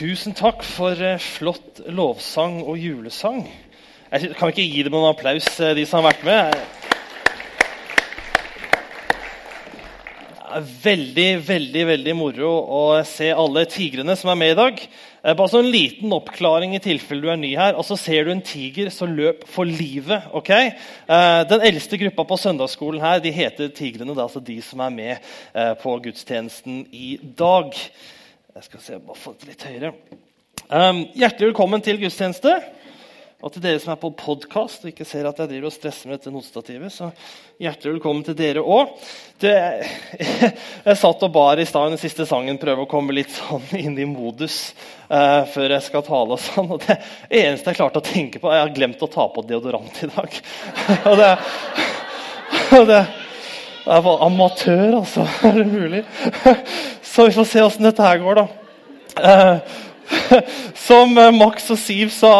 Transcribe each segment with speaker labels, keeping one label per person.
Speaker 1: Tusen takk for eh, flott lovsang og julesang. Jeg kan ikke gi dem noen applaus, eh, de som har vært med? Veldig veldig, veldig moro å se alle tigrene som er med i dag. Eh, Bare sånn en liten oppklaring i tilfelle du er ny her. Altså Ser du en tiger, så løp for livet. ok? Den eldste gruppa på søndagsskolen her, de heter Tigrene. Det er altså de som er med på gudstjenesten i dag. Jeg skal se, bare få det litt høyere. Um, hjertelig velkommen til gudstjeneste. Og til dere som er på podkast og ikke ser at jeg driver og stresser med dette notestativet, så hjertelig velkommen til dere òg. Jeg satt og bar i stad i siste sangen, prøve å komme litt sånn inn i modus uh, før jeg skal tale. og sånn, og Det eneste jeg klarte å tenke på, er at jeg har glemt å ta på deodorant i dag. og det, og det jeg var amatør, altså. Er det mulig? Så vi får se åssen dette her går, da. Eh, Som eh, Max og Siv sa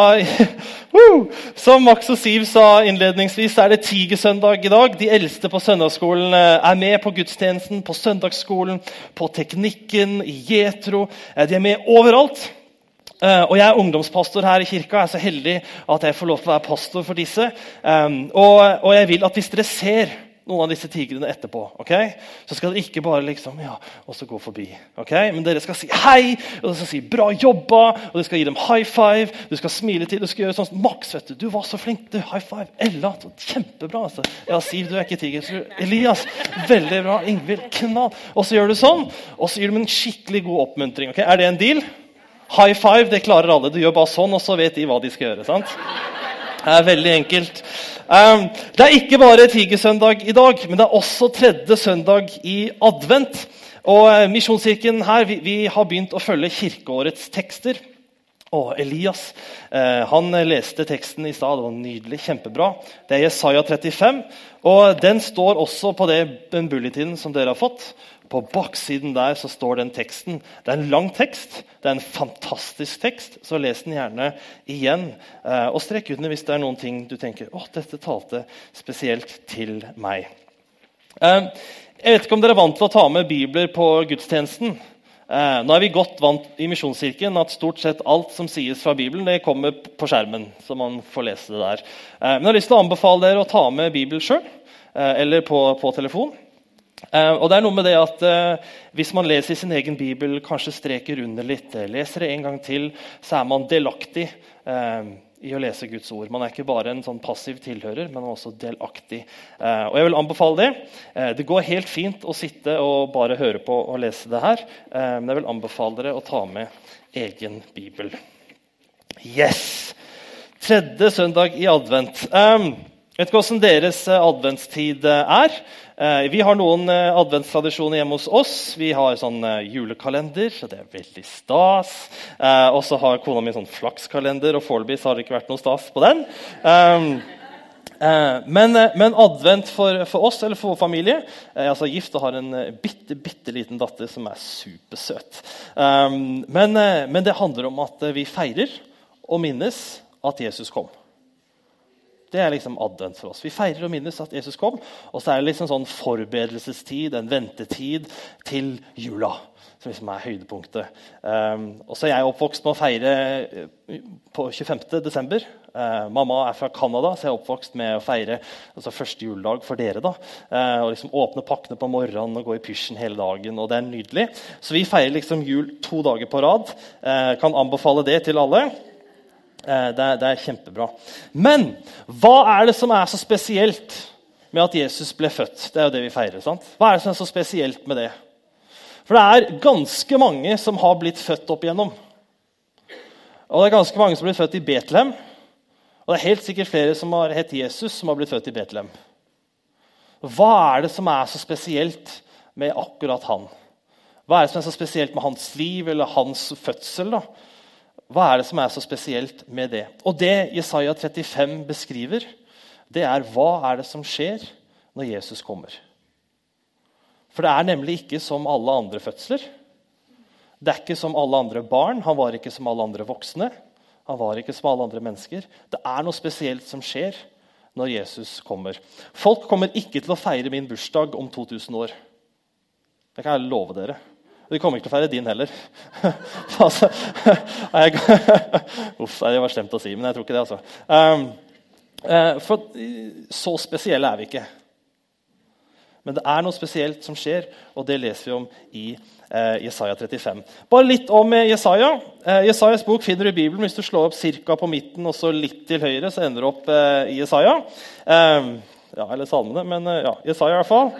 Speaker 1: Som Max og Siv sa innledningsvis, er det Tigersøndag i dag. De eldste på søndagsskolen eh, er med på gudstjenesten, på søndagsskolen, på teknikken, i Jetro. De er med overalt. Og Jeg er ungdomspastor her i kirka. Jeg er så heldig at jeg får lov til å være pastor for disse. Og jeg vil at hvis dere ser noen av disse tigrene etterpå, ok? så skal dere ikke bare liksom, ja, og så gå forbi. ok? Men dere skal si hei, og dere skal si 'bra jobba', og dere skal gi dem high five. Du skal smile til, du skal gjøre sånn 'Max, vet du, du var så flink'. du, High five. Ella, så kjempebra. altså. Ja, Siv, du er ikke tiger. Så, Elias, veldig bra. Ingvild, knall. Og så gjør du sånn, og så gir du dem en skikkelig god oppmuntring. ok? Er det en deal? High five, det klarer alle. Du gjør bare sånn, og så vet de hva de skal gjøre. sant? Det er veldig enkelt. Um, det er ikke bare Tigersøndag i dag, men det er også tredje søndag i advent. Og eh, Misjonskirken her, vi, vi har begynt å følge kirkeårets tekster. Og Elias eh, han leste teksten i stad. Det var nydelig. Kjempebra. Det er Jesaja 35. Og Den står også på den bulletinen som dere har fått. På baksiden der så står den teksten. Det er en lang tekst. Det er en fantastisk tekst, så les den gjerne igjen. Eh, og strekk under hvis det er noen ting du tenker å, dette talte spesielt til meg. Eh, jeg vet ikke om dere er vant til å ta med bibler på gudstjenesten. Eh, nå er vi godt vant i Misjonskirken at stort sett alt som sies fra Bibelen, det kommer på skjermen. så man får lese det der. Men jeg har lyst til å anbefale dere å ta med Bibel sjøl, eller på, på telefon. Eh, og det er noe med det at eh, Hvis man leser i sin egen bibel, kanskje streker under litt, eh, leser det en gang til, så er man delaktig i å lese Guds ord. Man er ikke bare en sånn passiv tilhører, men også delaktig. Og jeg vil anbefale Det Det går helt fint å sitte og bare høre på og lese det her, men jeg vil anbefale dere å ta med egen bibel. Yes! Tredje søndag i advent. Um, vet ikke hvordan deres eh, adventstid eh, er. Eh, vi har noen adventstradisjoner hjemme hos oss. Vi har sånn julekalender, så det er veldig stas. Og så har kona mi sånn flakskalender, og foreløpig har det ikke vært noe stas på den. Um, Eh, men, men advent for, for oss eller for vår familie er altså gift og har en bitte, bitte liten datter som er supersøt. Um, men, men det handler om at vi feirer og minnes at Jesus kom. Det er liksom advent for oss. Vi feirer og minnes at Jesus kom. Og så er det liksom sånn forberedelsestid, en ventetid, til jula. Som liksom er høydepunktet. Um, og så er jeg oppvokst med å feire eh, på 25. desember. Uh, mamma er fra Canada, så jeg er oppvokst med å feire altså første juledag for dere. da. Uh, og liksom Åpne pakkene på morgenen og gå i pysjen hele dagen. og Det er nydelig. Så vi feirer liksom jul to dager på rad. Uh, kan anbefale det til alle. Eh, det, er, det er kjempebra. Men hva er det som er så spesielt med at Jesus ble født? Det er jo det vi feirer. sant? Hva er det som er så spesielt med det? For det er ganske mange som har blitt født opp igjennom. Og det er ganske mange som har blitt født i Betlehem. Og det er helt sikkert flere som har hett Jesus, som har blitt født i Betlehem. Hva er det som er så spesielt med akkurat han? Hva er det som er så spesielt med hans liv eller hans fødsel? da? Hva er det som er så spesielt med det? Og det Jesaja 35 beskriver, det er hva er det som skjer når Jesus kommer. For det er nemlig ikke som alle andre fødsler. Det er ikke som alle andre barn. Han var ikke som alle andre voksne. Han var ikke som alle andre mennesker. Det er noe spesielt som skjer når Jesus kommer. Folk kommer ikke til å feire min bursdag om 2000 år. Det kan jeg love dere. Vi kommer ikke til å feire din heller. Uff, det var slemt å si, men jeg tror ikke det. altså. Um, uh, for så spesielle er vi ikke. Men det er noe spesielt som skjer, og det leser vi om i eh, Jesaja 35. Bare litt om eh, Jesaja. Eh, Jesajas bok finner du i Bibelen. Hvis du slår opp ca. på midten og så litt til høyre, så ender du opp eh, i Jesaja. Eh, ja, eller salmene, men eh, ja, Jesaja i hvert fall.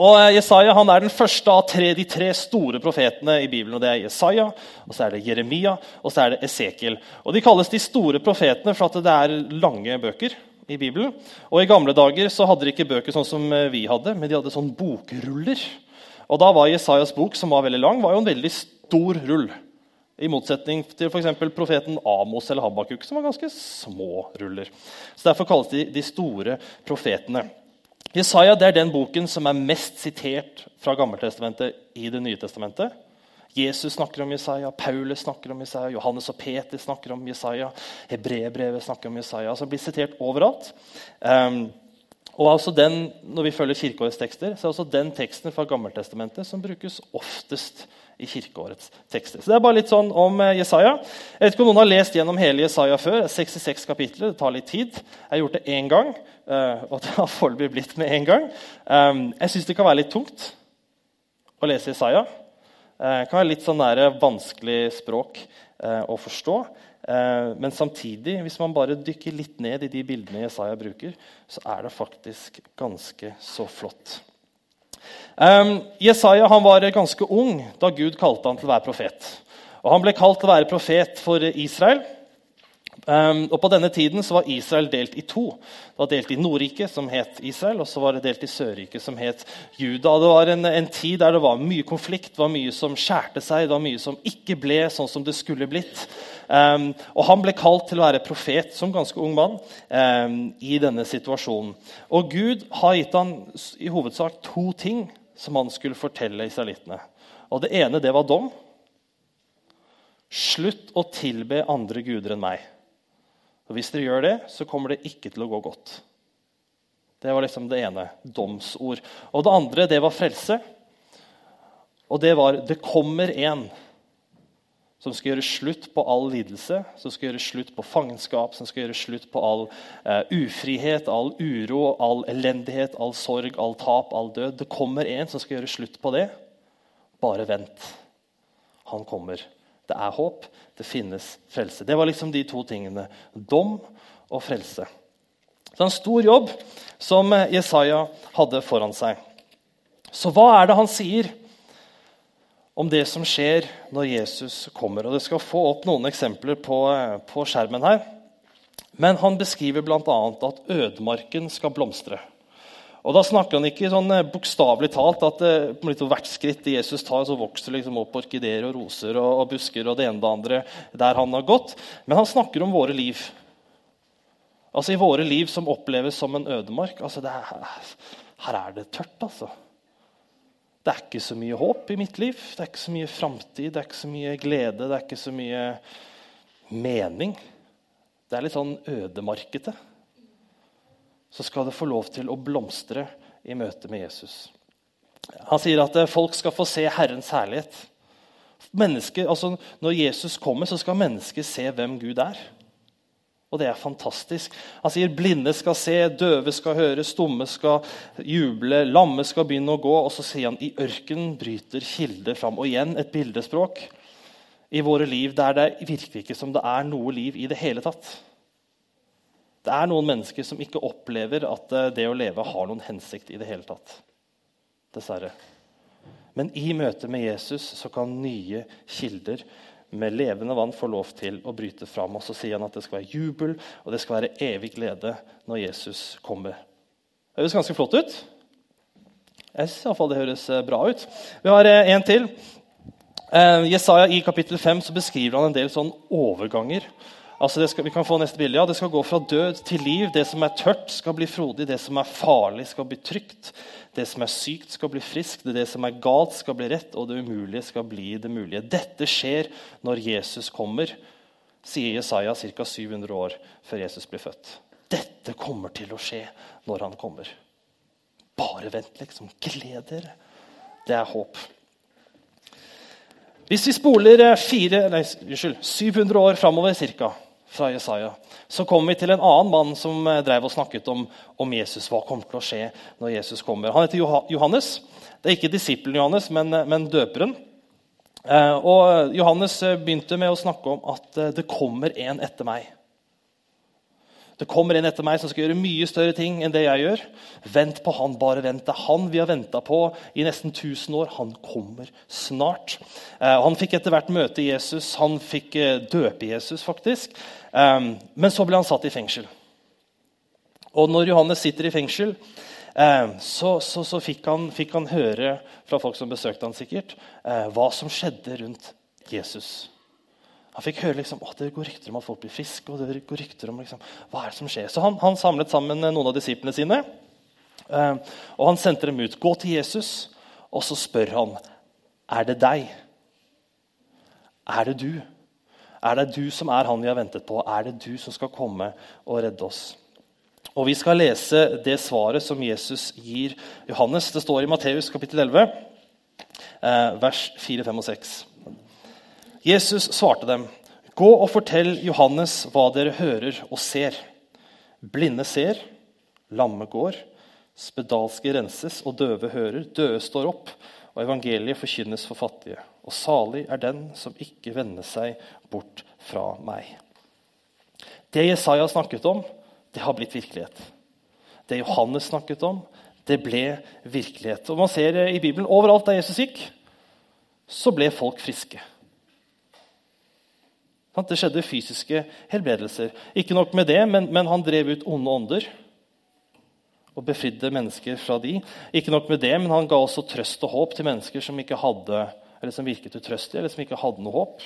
Speaker 1: Og Jesaja han er den første av tre, de tre store profetene i Bibelen. og Det er Jesaja, og så er det Jeremia og så er det Esekiel. Og De kalles de store profetene for at det er lange bøker i Bibelen. Og I gamle dager så hadde de ikke bøker sånn som eh, vi hadde, men de hadde sånn bokruller. Og da var Jesajas bok, som var veldig lang, var jo en veldig stor rull. I motsetning til f.eks. profeten Amos eller Habakuk, som var ganske små ruller. Så Derfor kalles de de store profetene. Jesaja er den boken som er mest sitert fra Gammeltestamentet i Det nye testamentet. Jesus snakker om Jesaja, Paulus snakker om Jesaja, Johannes og Peter snakker om Jesaja, Hebreerbrevet snakker om Jesaja. altså blir sitert overalt. Um, og altså den, Når vi følger kirkeårets tekster, så er også den teksten fra Gammeltestamentet som brukes oftest i kirkeårets tekster. Så Det er bare litt sånn om eh, Jesaja. Jeg vet ikke om noen har lest gjennom hele Jesaja før. 66 kapitler. Det tar litt tid. Jeg har gjort det én gang, uh, og det har foreløpig blitt med én gang. Um, jeg syns det kan være litt tungt å lese Jesaja. Det eh, kan være litt sånn nære, vanskelig språk eh, å forstå. Eh, men samtidig, hvis man bare dykker litt ned i de bildene Jesaja bruker, så er det faktisk ganske så flott. Um, Jesaja var ganske ung da Gud kalte han til å være profet. Og Han ble kalt til å være profet for Israel. Um, og På denne tiden så var Israel delt i to. Det var delt i Nordriket, som het Israel, og så var det delt i Sørriket, som het Juda. Det var en, en, tid der det var mye konflikt, det var mye som skjærte seg, det var mye som ikke ble sånn som det skulle blitt. Um, og Han ble kalt til å være profet som ganske ung mann um, i denne situasjonen. Og Gud har gitt han i hovedsak to ting som han skulle fortelle israelittene. Og Det ene det var dom. Slutt å tilbe andre guder enn meg. Og Hvis dere gjør det, så kommer det ikke til å gå godt. Det var liksom det ene. Domsord. Og det andre, det var frelse. Og det var det kommer en som skal gjøre slutt på all lidelse, som skal gjøre slutt på fangenskap, som skal gjøre slutt på all uh, ufrihet, all uro, all elendighet, all sorg, all tap, all død. Det kommer en som skal gjøre slutt på det. Bare vent. Han kommer. Det er håp, det finnes frelse. Det var liksom de to tingene. Dom og frelse. Så en stor jobb som Jesaja hadde foran seg. Så hva er det han sier om det som skjer når Jesus kommer? Og Det skal få opp noen eksempler på, på skjermen her. Men han beskriver bl.a. at ødemarken skal blomstre. Og Da snakker han ikke sånn eh, bokstavelig talt at eh, hvert skritt Jesus tar, så vokser liksom opp orkideer og roser og, og, busker og det ene og det andre der han har gått. Men han snakker om våre liv. Altså I våre liv som oppleves som en ødemark. altså er, Her er det tørt, altså. Det er ikke så mye håp i mitt liv. Det er ikke så mye framtid, det er ikke så mye glede, det er ikke så mye mening. Det er litt sånn ødemarkete så skal det få lov til å blomstre i møte med Jesus. Han sier at eh, folk skal få se Herrens herlighet. Menneske, altså når Jesus kommer, så skal mennesket se hvem Gud er. Og det er fantastisk. Han sier blinde skal se, døve skal høre, stumme skal juble, lamme skal begynne å gå. Og så sier han i ørkenen bryter kilder fram. Og igjen et bildespråk i våre liv der det virker ikke som det er noe liv i det hele tatt. Det er noen mennesker som ikke opplever at eh, det å leve har noen hensikt i det hele tatt. Dessverre. Men i møte med Jesus så kan nye kilder med levende vann få lov til å bryte fram. Og så sier han at det skal være jubel og det skal være evig glede når Jesus kommer. Det høres ganske flott ut. Jeg syns i hvert fall det høres eh, bra ut. Vi har eh, en til. Jesaja I kapittel 5 så beskriver han en del sånn overganger Altså skal, vi kan få neste bilde. Ja, Det skal gå fra død til liv. Det som er tørt, skal bli frodig. Det som er farlig, skal bli trygt. Det som er sykt, skal bli friskt. Det som er galt, skal bli rett. Og det umulige skal bli det mulige. Dette skjer når Jesus kommer, sier Jesaja ca. 700 år før Jesus blir født. Dette kommer til å skje når han kommer. Bare vent, liksom. Gled dere. Det er håp. Hvis vi spoler eh, fire, nei, unnskyld, 700 år framover cirka, fra Jesaja, så kommer vi til en annen mann som eh, drev og snakket om, om, Jesus. Hva kommer til å skje når Jesus kommer? Han heter Johannes. Det er ikke disippelen Johannes, men, eh, men døperen. Og Johannes begynte med å snakke om at det kommer en etter meg. Det kommer en etter meg som skal gjøre mye større ting enn det jeg gjør. Vent på han, bare vent. Det er han vi har venta på i nesten 1000 år. Han kommer snart. Eh, han fikk etter hvert møte Jesus. Han fikk eh, døpe Jesus, faktisk. Eh, men så ble han satt i fengsel. Og når Johannes sitter i fengsel, så, så, så fikk, han, fikk, han, høre fra folk som besøkte han sikkert, hva som skjedde rundt Jesus. Han fikk høre liksom, at det går rykter om at folk blir friske. og det går rykter om liksom, hva er det som skjer. Så han, han samlet sammen noen av disiplene sine. Eh, og Han sendte dem ut. Gå til Jesus, og så spør han er det deg. Er det du? Er det du som er han vi har ventet på? Er det du som skal komme og redde oss? Og Vi skal lese det svaret som Jesus gir Johannes. Det står i Matteus kapittel 11, eh, vers 4, 5 og 6. Jesus svarte dem, 'Gå og fortell Johannes hva dere hører og ser.' Blinde ser, lamme går, spedalske renses og døve hører, døde står opp, og evangeliet forkynnes for fattige. Og salig er den som ikke vender seg bort fra meg. Det Jesaja snakket om, det har blitt virkelighet. Det Johannes snakket om, det ble virkelighet. Og man ser i Bibelen overalt der Jesus gikk, så ble folk friske. Det skjedde fysiske helbredelser. Ikke nok med det, men, men han drev ut onde ånder og befridde mennesker fra de. Ikke nok med det, men han ga også trøst og håp til mennesker som, hadde, som virket utrøstige eller som ikke hadde noe håp.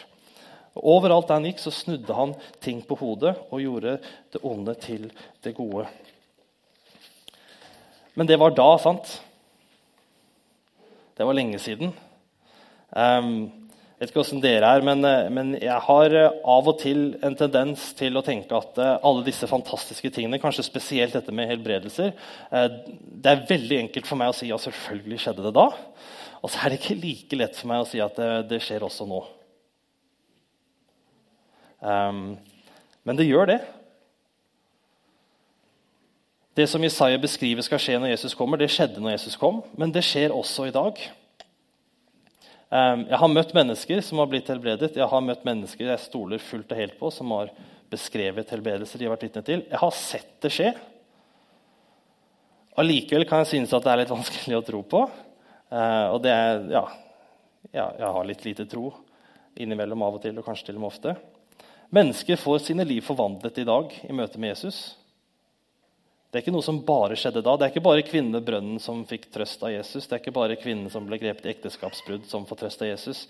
Speaker 1: Og overalt han gikk, så snudde han ting på hodet og gjorde det onde til det gode. Men det var da, sant? Det var lenge siden. Um, vet ikke hvordan dere er, men, eh, men, jeg har eh, av og til en tendens til å tenke at eh, alle disse fantastiske tingene, kanskje spesielt dette med helbredelser Det er veldig enkelt for meg å si at selvfølgelig skjedde det da. Og så er det ikke like lett for meg å si at det, det skjer også nå. Um, men det gjør det. Det som Isaiah beskriver skal skje når Jesus kommer, det skjedde når Jesus kom, men det skjer også i dag. Ehm, jeg har møtt mennesker som har blitt helbredet. Jeg har møtt mennesker jeg stoler fullt og helt på, som har beskrevet helbredelser de har vært vitne til. Jeg har sett det skje. Allikevel kan jeg synes at det er litt vanskelig å tro på. Ehm, og det er, ja, jeg har litt lite tro innimellom av og til, og kanskje til og med ofte. Mennesker får sine liv forvandlet i dag i møte med Jesus. Det er ikke noe som bare skjedde da. Det er ikke bare kvinnen ved brønnen som fikk trøst av Jesus. Det er ikke bare kvinnen som ble grepet i ekteskapsbrudd, som får trøst av Jesus.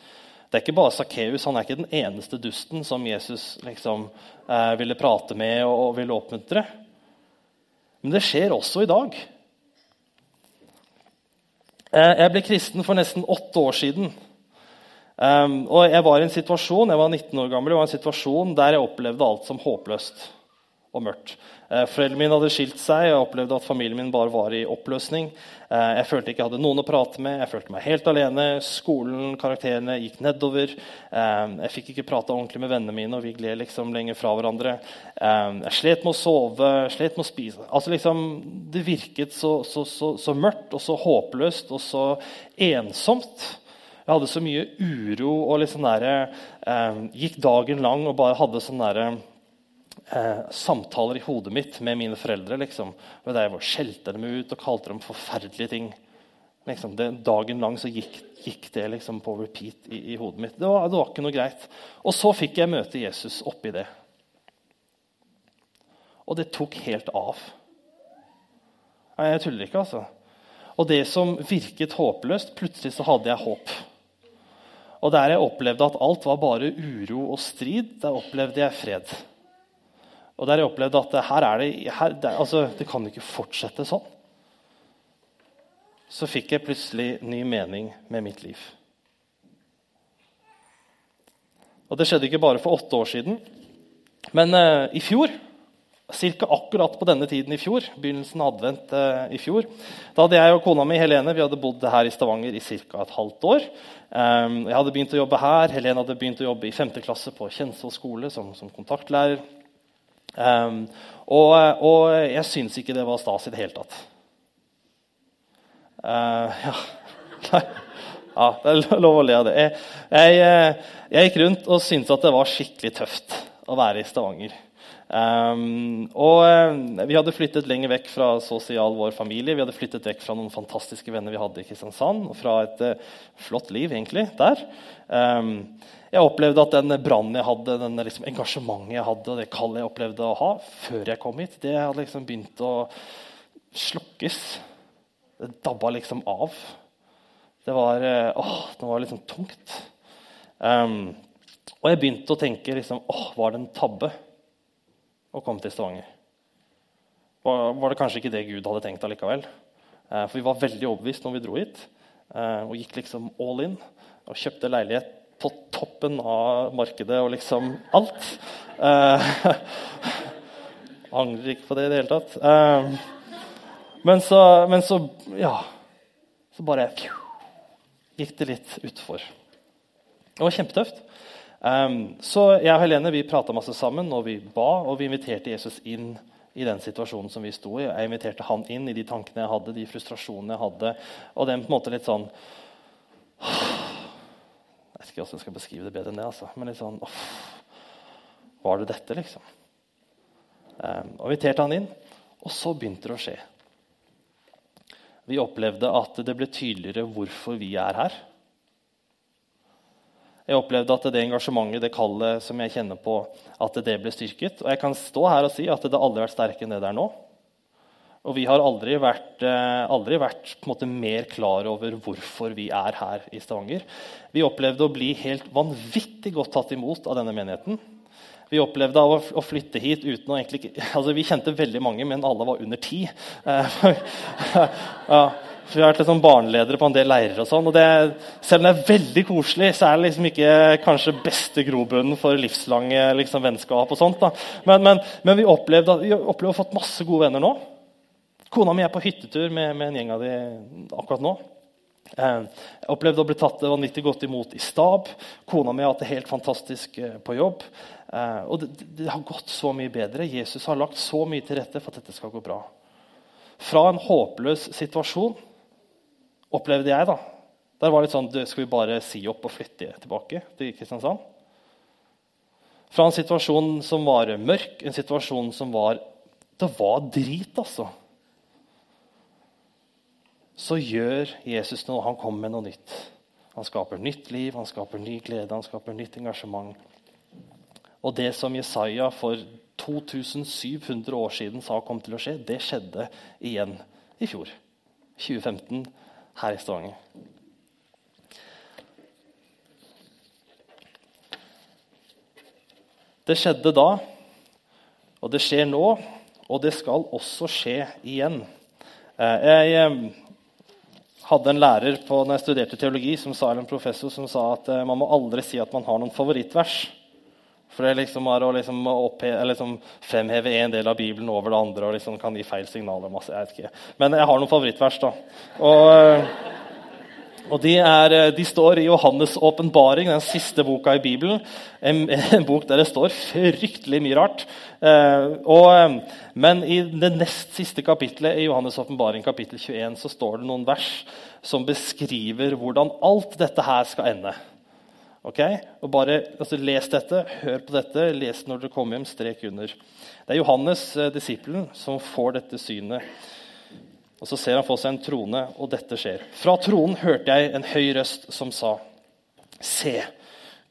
Speaker 1: Det er ikke bare Sakkeus. Han er ikke den eneste dusten som Jesus liksom, eh, ville prate med og, og ville oppmuntre. Men det skjer også i dag. Eh, jeg ble kristen for nesten åtte år siden. Um, og jeg var i en situasjon, jeg var 19 år gammel, jeg var i en situasjon der jeg opplevde alt som håpløst og mørkt. Eh, foreldrene mine hadde skilt seg, jeg opplevde at familien min bare var i oppløsning. Eh, jeg følte ikke jeg hadde noen å prate med, jeg følte meg helt alene. Skolen, karakterene gikk nedover. Eh, jeg fikk ikke prate ordentlig med vennene mine, og vi gled liksom lenger fra hverandre. Jeg slet med å sove, slet med å spise. Altså liksom, Det virket så, så, så, så mørkt og så håpløst og så ensomt. Jeg hadde så mye uro og liksom der, gikk dagen lang og bare hadde sånn derre eh, samtaler i hodet mitt med mine foreldre. Liksom, der jeg skjelte dem ut og kalte dem forferdelige ting. Liksom, det, dagen lang så gikk, gikk det liksom på repeat i, i hodet mitt. Det var, det var, ikke noe greit. Og så fikk jeg møte Jesus oppi det. Og det tok helt av. Nei, jeg tuller ikke, altså. Og det som virket håpløst, plutselig så hadde jeg håp. Og der jeg opplevde at alt var bare uro og strid, der opplevde jeg fred. Og der jeg opplevde at her er det, her, det, altså, det kan ikke fortsette sånn. Så fikk jeg plutselig ny mening med mitt liv. Og det skjedde ikke bare for åtte år siden. Men eh, i fjor Cirka akkurat på denne tiden i fjor, begynnelsen av advent eh, i fjor, da hadde jeg og kona mi Helene vi hadde bodd her i Stavanger i ca. et halvt år. Um, jeg hadde begynt å jobbe her, Helene hadde begynt å jobbe i 5. klasse på Kjensvoll skole som, som kontaktlærer. Um, og, og, jeg syns ikke det var stas i det hele tatt. Uh, ja. ja, det er lov å le av det. Jeg, jeg, eh, jeg gikk rundt og syntes at det var skikkelig tøft å være i Stavanger. Um, og uh, Vi hadde flyttet lenger vekk fra sosial vår familie. Vi hadde flyttet vekk fra noen fantastiske venner vi hadde i Kristiansand. Og fra et uh, flott liv egentlig der. Um, jeg opplevde at den brannen jeg hadde, den liksom, engasjementet jeg hadde, og det kallet jeg opplevde å ha før jeg kom hit, det hadde liksom begynt å slukkes. Det dabba liksom av. Det var, uh, åh, det var liksom tungt. Um, og jeg begynte å tenke liksom, åh, var det en tabbe? å komme til Stavanger. Var, var, det kanskje ikke det Gud hadde tenkt allikevel? Uh, for vi var veldig overbevist når vi dro hit, uh, og gikk liksom all in. Og kjøpte leilighet på toppen av markedet og liksom alt. Eh, angrer ikke på det i det hele tatt. Eh, men så, men så ja, så bare pju, gikk det litt utfor. Det var kjempetøft. Um, så jeg og Helene vi prata masse sammen, og vi ba, og vi inviterte Jesus inn i den situasjonen som vi sto i. Jeg inviterte han inn i de tankene jeg hadde, de frustrasjonene jeg hadde. Og den på en måte litt sånn vet ikke hvordan jeg skal beskrive det bedre enn det. altså, Men litt sånn Uff, Var det dette, liksom? Um, og inviterte han inn, og så begynte det å skje. Vi opplevde at det ble tydeligere hvorfor vi er her. Jeg opplevde at det engasjementet, det kallet som jeg kjenner på, at det ble styrket. Og jeg kan stå her og si at det aldri har vært sterkere enn det det er nå. Og vi har aldri vært, eh, aldri vært måte, mer klar over hvorfor vi er her i Stavanger. Vi opplevde å bli helt vanvittig godt tatt imot av denne menigheten. Vi opplevde å, flytte hit uten å egentlig altså Vi kjente veldig mange, men alle var under ti. Ja. Vi har vært liksom barneledere på en del leirer. og sånn, og det, Selv om det er veldig koselig, så er det liksom ikke kanskje beste grobunnen for livslange liksom, vennskap. og sånt. Men, men, men, vi opplevde, vi opplevde å ha fått masse gode venner nå. Kona mi er på hyttetur med, med en gjeng av de akkurat nå. Eh, jeg opplevde å bli tatt vanvittig godt imot i stab. Kona mi har hatt det helt fantastisk eh, på jobb. Eh, og det, det har gått så mye bedre. Jesus har lagt så mye til rette for at dette skal gå bra. Fra en håpløs situasjon opplevde jeg. da. Der var det litt sånn Skal vi bare si opp og flytte tilbake til Kristiansand? Fra en situasjon som var mørk, en situasjon som var Det var drit, altså. Så gjør Jesus noe. Han kommer med noe nytt. Han skaper nytt liv, han skaper ny glede, han skaper nytt engasjement. Og det som Jesaja for 2700 år siden sa kom til å skje, det skjedde igjen i fjor. 2015 her i Stavanger. Det skjedde da, og det skjer nå, og det skal også skje igjen. Eh, jeg eh, hadde en lærer på, når jeg studerte teologi, som sa, eller en professor som sa at eh, man må aldri si at man har noen favorittvers. For det liksom er å liksom liksom fremheve en del av Bibelen over det andre og liksom kan gi feil signaler. Masse, jeg vet ikke. Men jeg har noen favorittvers. da. Og, eh, og de, er, eh, de, står i Johannes' åpenbaring, den siste boka i Bibelen. En, en, bok der det står fryktelig mye rart. Eh, og, men i det nest siste kapittelet i Johannes' åpenbaring, kapittel 21, så står det noen vers som beskriver hvordan alt dette her skal ende. Ok? Og bare altså, Les dette, hør på dette, les når dere kommer hjem, strek under. Det er Johannes, eh, disippelen, som får dette synet. Og Så ser han for seg en trone, og dette skjer. Fra tronen hørte jeg en høy røst som sa.: Se,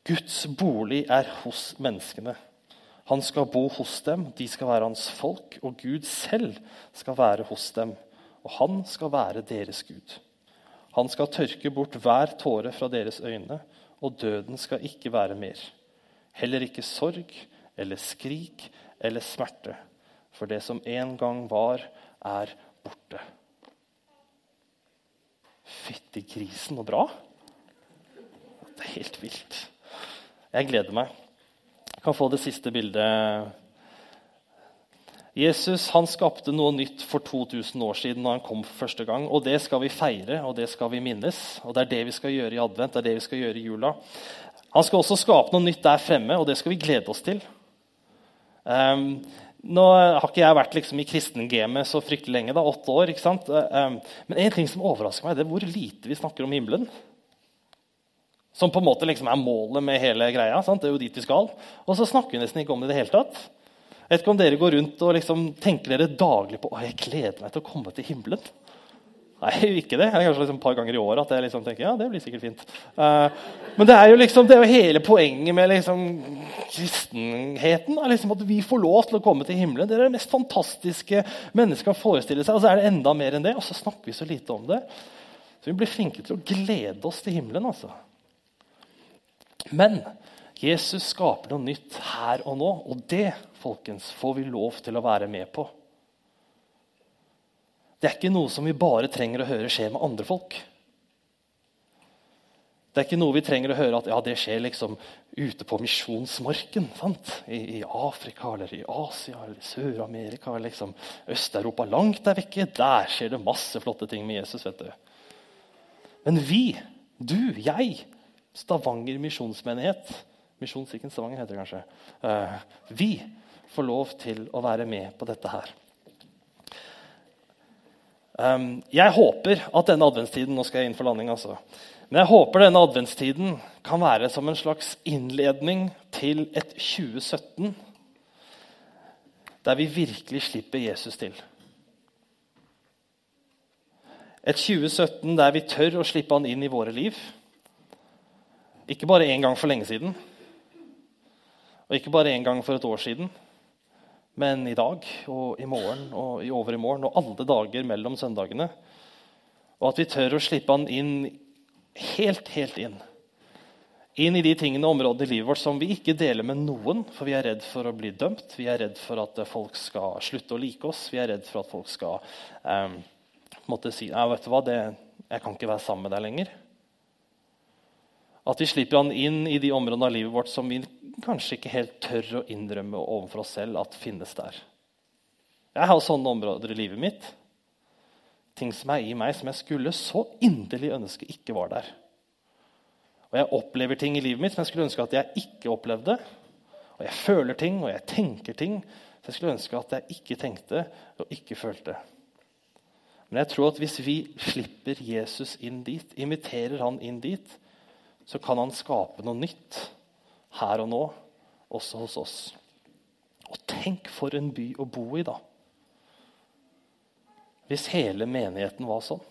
Speaker 1: Guds bolig er hos menneskene. Han skal bo hos dem, de skal være hans folk, og Gud selv skal være hos dem. Og han skal være deres Gud. Han skal tørke bort hver tåre fra deres øyne og døden skal ikke være mer. Heller ikke sorg eller skrik eller smerte, for det som en gang var, er borte. Fytti grisen, og bra! Det er helt vilt. Jeg gleder meg. Jeg kan få det siste bildet. Jesus han skapte noe nytt for 2000 år siden når han kom for første gang. og Det skal vi feire og det skal vi minnes. og Det er det vi skal gjøre i advent det er det vi skal gjøre i jula. Han skal også skape noe nytt der fremme, og det skal vi glede oss til. Um, nå har ikke jeg vært liksom, i kristengamet så fryktelig lenge, da, åtte år. ikke sant? Um, men en ting som overrasker meg, det er hvor lite vi snakker om himmelen. Som på en måte liksom er målet med hele greia. Sant? Det er jo dit vi skal. Og så snakker vi nesten ikke om det i det hele tatt. Jeg vet ikke om dere går rundt og liksom tenker dere daglig på å jeg gleder meg til å komme til himmelen. Nei, ikke det. Er kanskje liksom et par ganger i året at jeg liksom tenker ja, det blir sikkert fint. Uh, men det er jo liksom, det er jo hele poenget med liksom kristenheten. Liksom at vi får lov til å komme til himmelen. Det er det mest fantastiske mennesket kan forestille seg. Og så er det enda mer enn det, og så snakker vi så lite om det. Så vi blir flinke til å glede oss til himmelen. altså. Men Jesus skaper noe nytt her og nå, og det folkens, får vi lov til å være med på. Det er ikke noe som vi bare trenger å høre skje med andre folk. Det er ikke noe vi trenger å høre at ja, det skjer liksom ute på misjonsmarken. I, I, Afrika eller i Asia eller Sør-Amerika eller liksom Øst-Europa. Langt der vekke. Der skjer det masse flotte ting med Jesus. vet du. Men vi, du, jeg, Stavanger misjonsmenighet Misjonskirken Stavanger heter det kanskje. Uh, vi får lov til å være med på dette her. Um, jeg håper at denne adventstiden nå skal jeg inn for landing, altså. Men jeg håper denne adventstiden kan være som en slags innledning til et 2017 der vi virkelig slipper Jesus til. Et 2017 der vi tør å slippe han inn i våre liv. Ikke bare én gang for lenge siden, og ikke bare én gang for et år siden, men i dag og i morgen og i overmorgen og alle dager mellom søndagene. Og at vi tør å slippe han inn helt, helt inn. Inn i de tingene og områdene i livet vårt som vi ikke deler med noen, for vi er redd for å bli dømt. Vi er redd for at folk skal slutte å like oss. Vi er redd for at folk skal eh, måtte si Nei, vet du hva, det, jeg kan ikke være sammen med deg lenger. At vi slipper han inn i de områdene av livet vårt som vi kanskje ikke helt tør å innrømme overfor oss selv at finnes der. Jeg har sånne områder i livet mitt. Ting som er i meg som jeg skulle så inderlig ønske ikke var der. Og jeg opplever ting i livet mitt som jeg skulle ønske at jeg ikke opplevde. Og jeg føler ting og jeg tenker ting som jeg skulle ønske at jeg ikke tenkte og ikke følte. Men jeg tror at hvis vi slipper Jesus inn dit, inviterer han inn dit, så kan han skape noe nytt her og nå, også hos oss. Og tenk for en by å bo i, da. Hvis hele menigheten var sånn.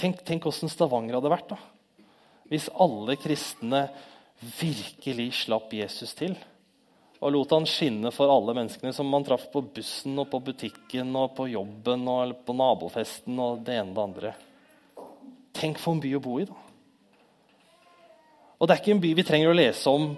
Speaker 1: Tenk, tenk hvordan Stavanger hadde vært da. hvis alle kristne virkelig slapp Jesus til og lot han skinne for alle menneskene som man traff på bussen og på butikken og på jobben og på nabofesten og det ene og det andre. Tenk for en by å bo i, da. Og det er ikke en by vi trenger å lese om.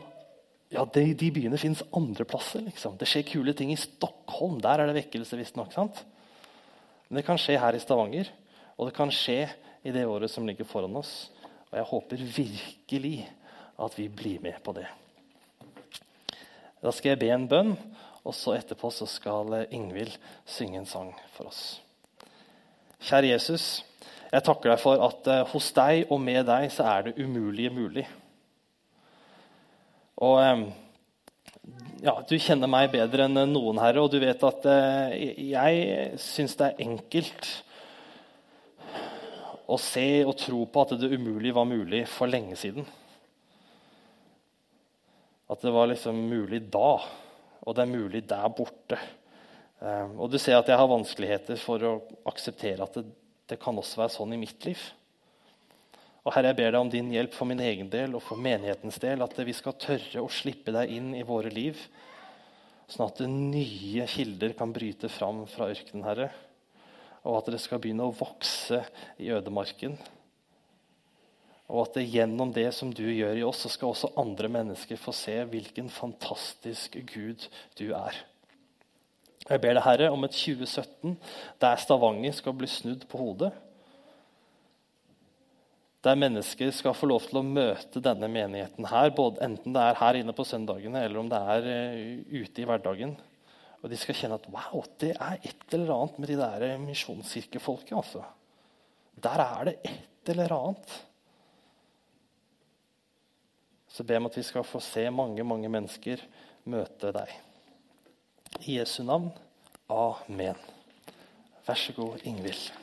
Speaker 1: Ja, De, de byene fins andre plasser. liksom. Det skjer kule ting i Stockholm. Der er det vekkelse, visstnok. Men det kan skje her i Stavanger, og det kan skje i det året som ligger foran oss. Og jeg håper virkelig at vi blir med på det. Da skal jeg be en bønn, og så etterpå så skal Ingvild synge en sang for oss. Kjære Jesus. Jeg takker deg for at uh, hos deg og med deg så er det umulige mulig. Og um, ja, Du kjenner meg bedre enn noen, Herre, og du vet at uh, jeg syns det er enkelt å se og tro på at det umulige var mulig for lenge siden. At det var liksom mulig da, og det er mulig der borte. Og du ser at jeg har vanskeligheter for å akseptere at det, det kan også være sånn i mitt liv. Og Herre, jeg ber deg om din hjelp for min egen del og for menighetens del. At vi skal tørre å slippe deg inn i våre liv, sånn at nye kilder kan bryte fram fra ørkenen, Herre. Og at det skal begynne å vokse i ødemarken. Og at det gjennom det som du gjør i oss, så skal også andre mennesker få se hvilken fantastisk Gud du er. Jeg ber deg, Herre, om et 2017 der Stavanger skal bli snudd på hodet. Der mennesker skal få lov til å møte denne menigheten her, både, enten det er her inne på søndagene eller om det er uh, ute i hverdagen. Og de skal kjenne at wow, det er et eller annet med de der misjonskirkefolket. Altså. Der er det et eller annet. Så jeg om at vi skal få se mange, mange mennesker møte deg. I Jesu navn. Amen. Vær så god, Ingvild.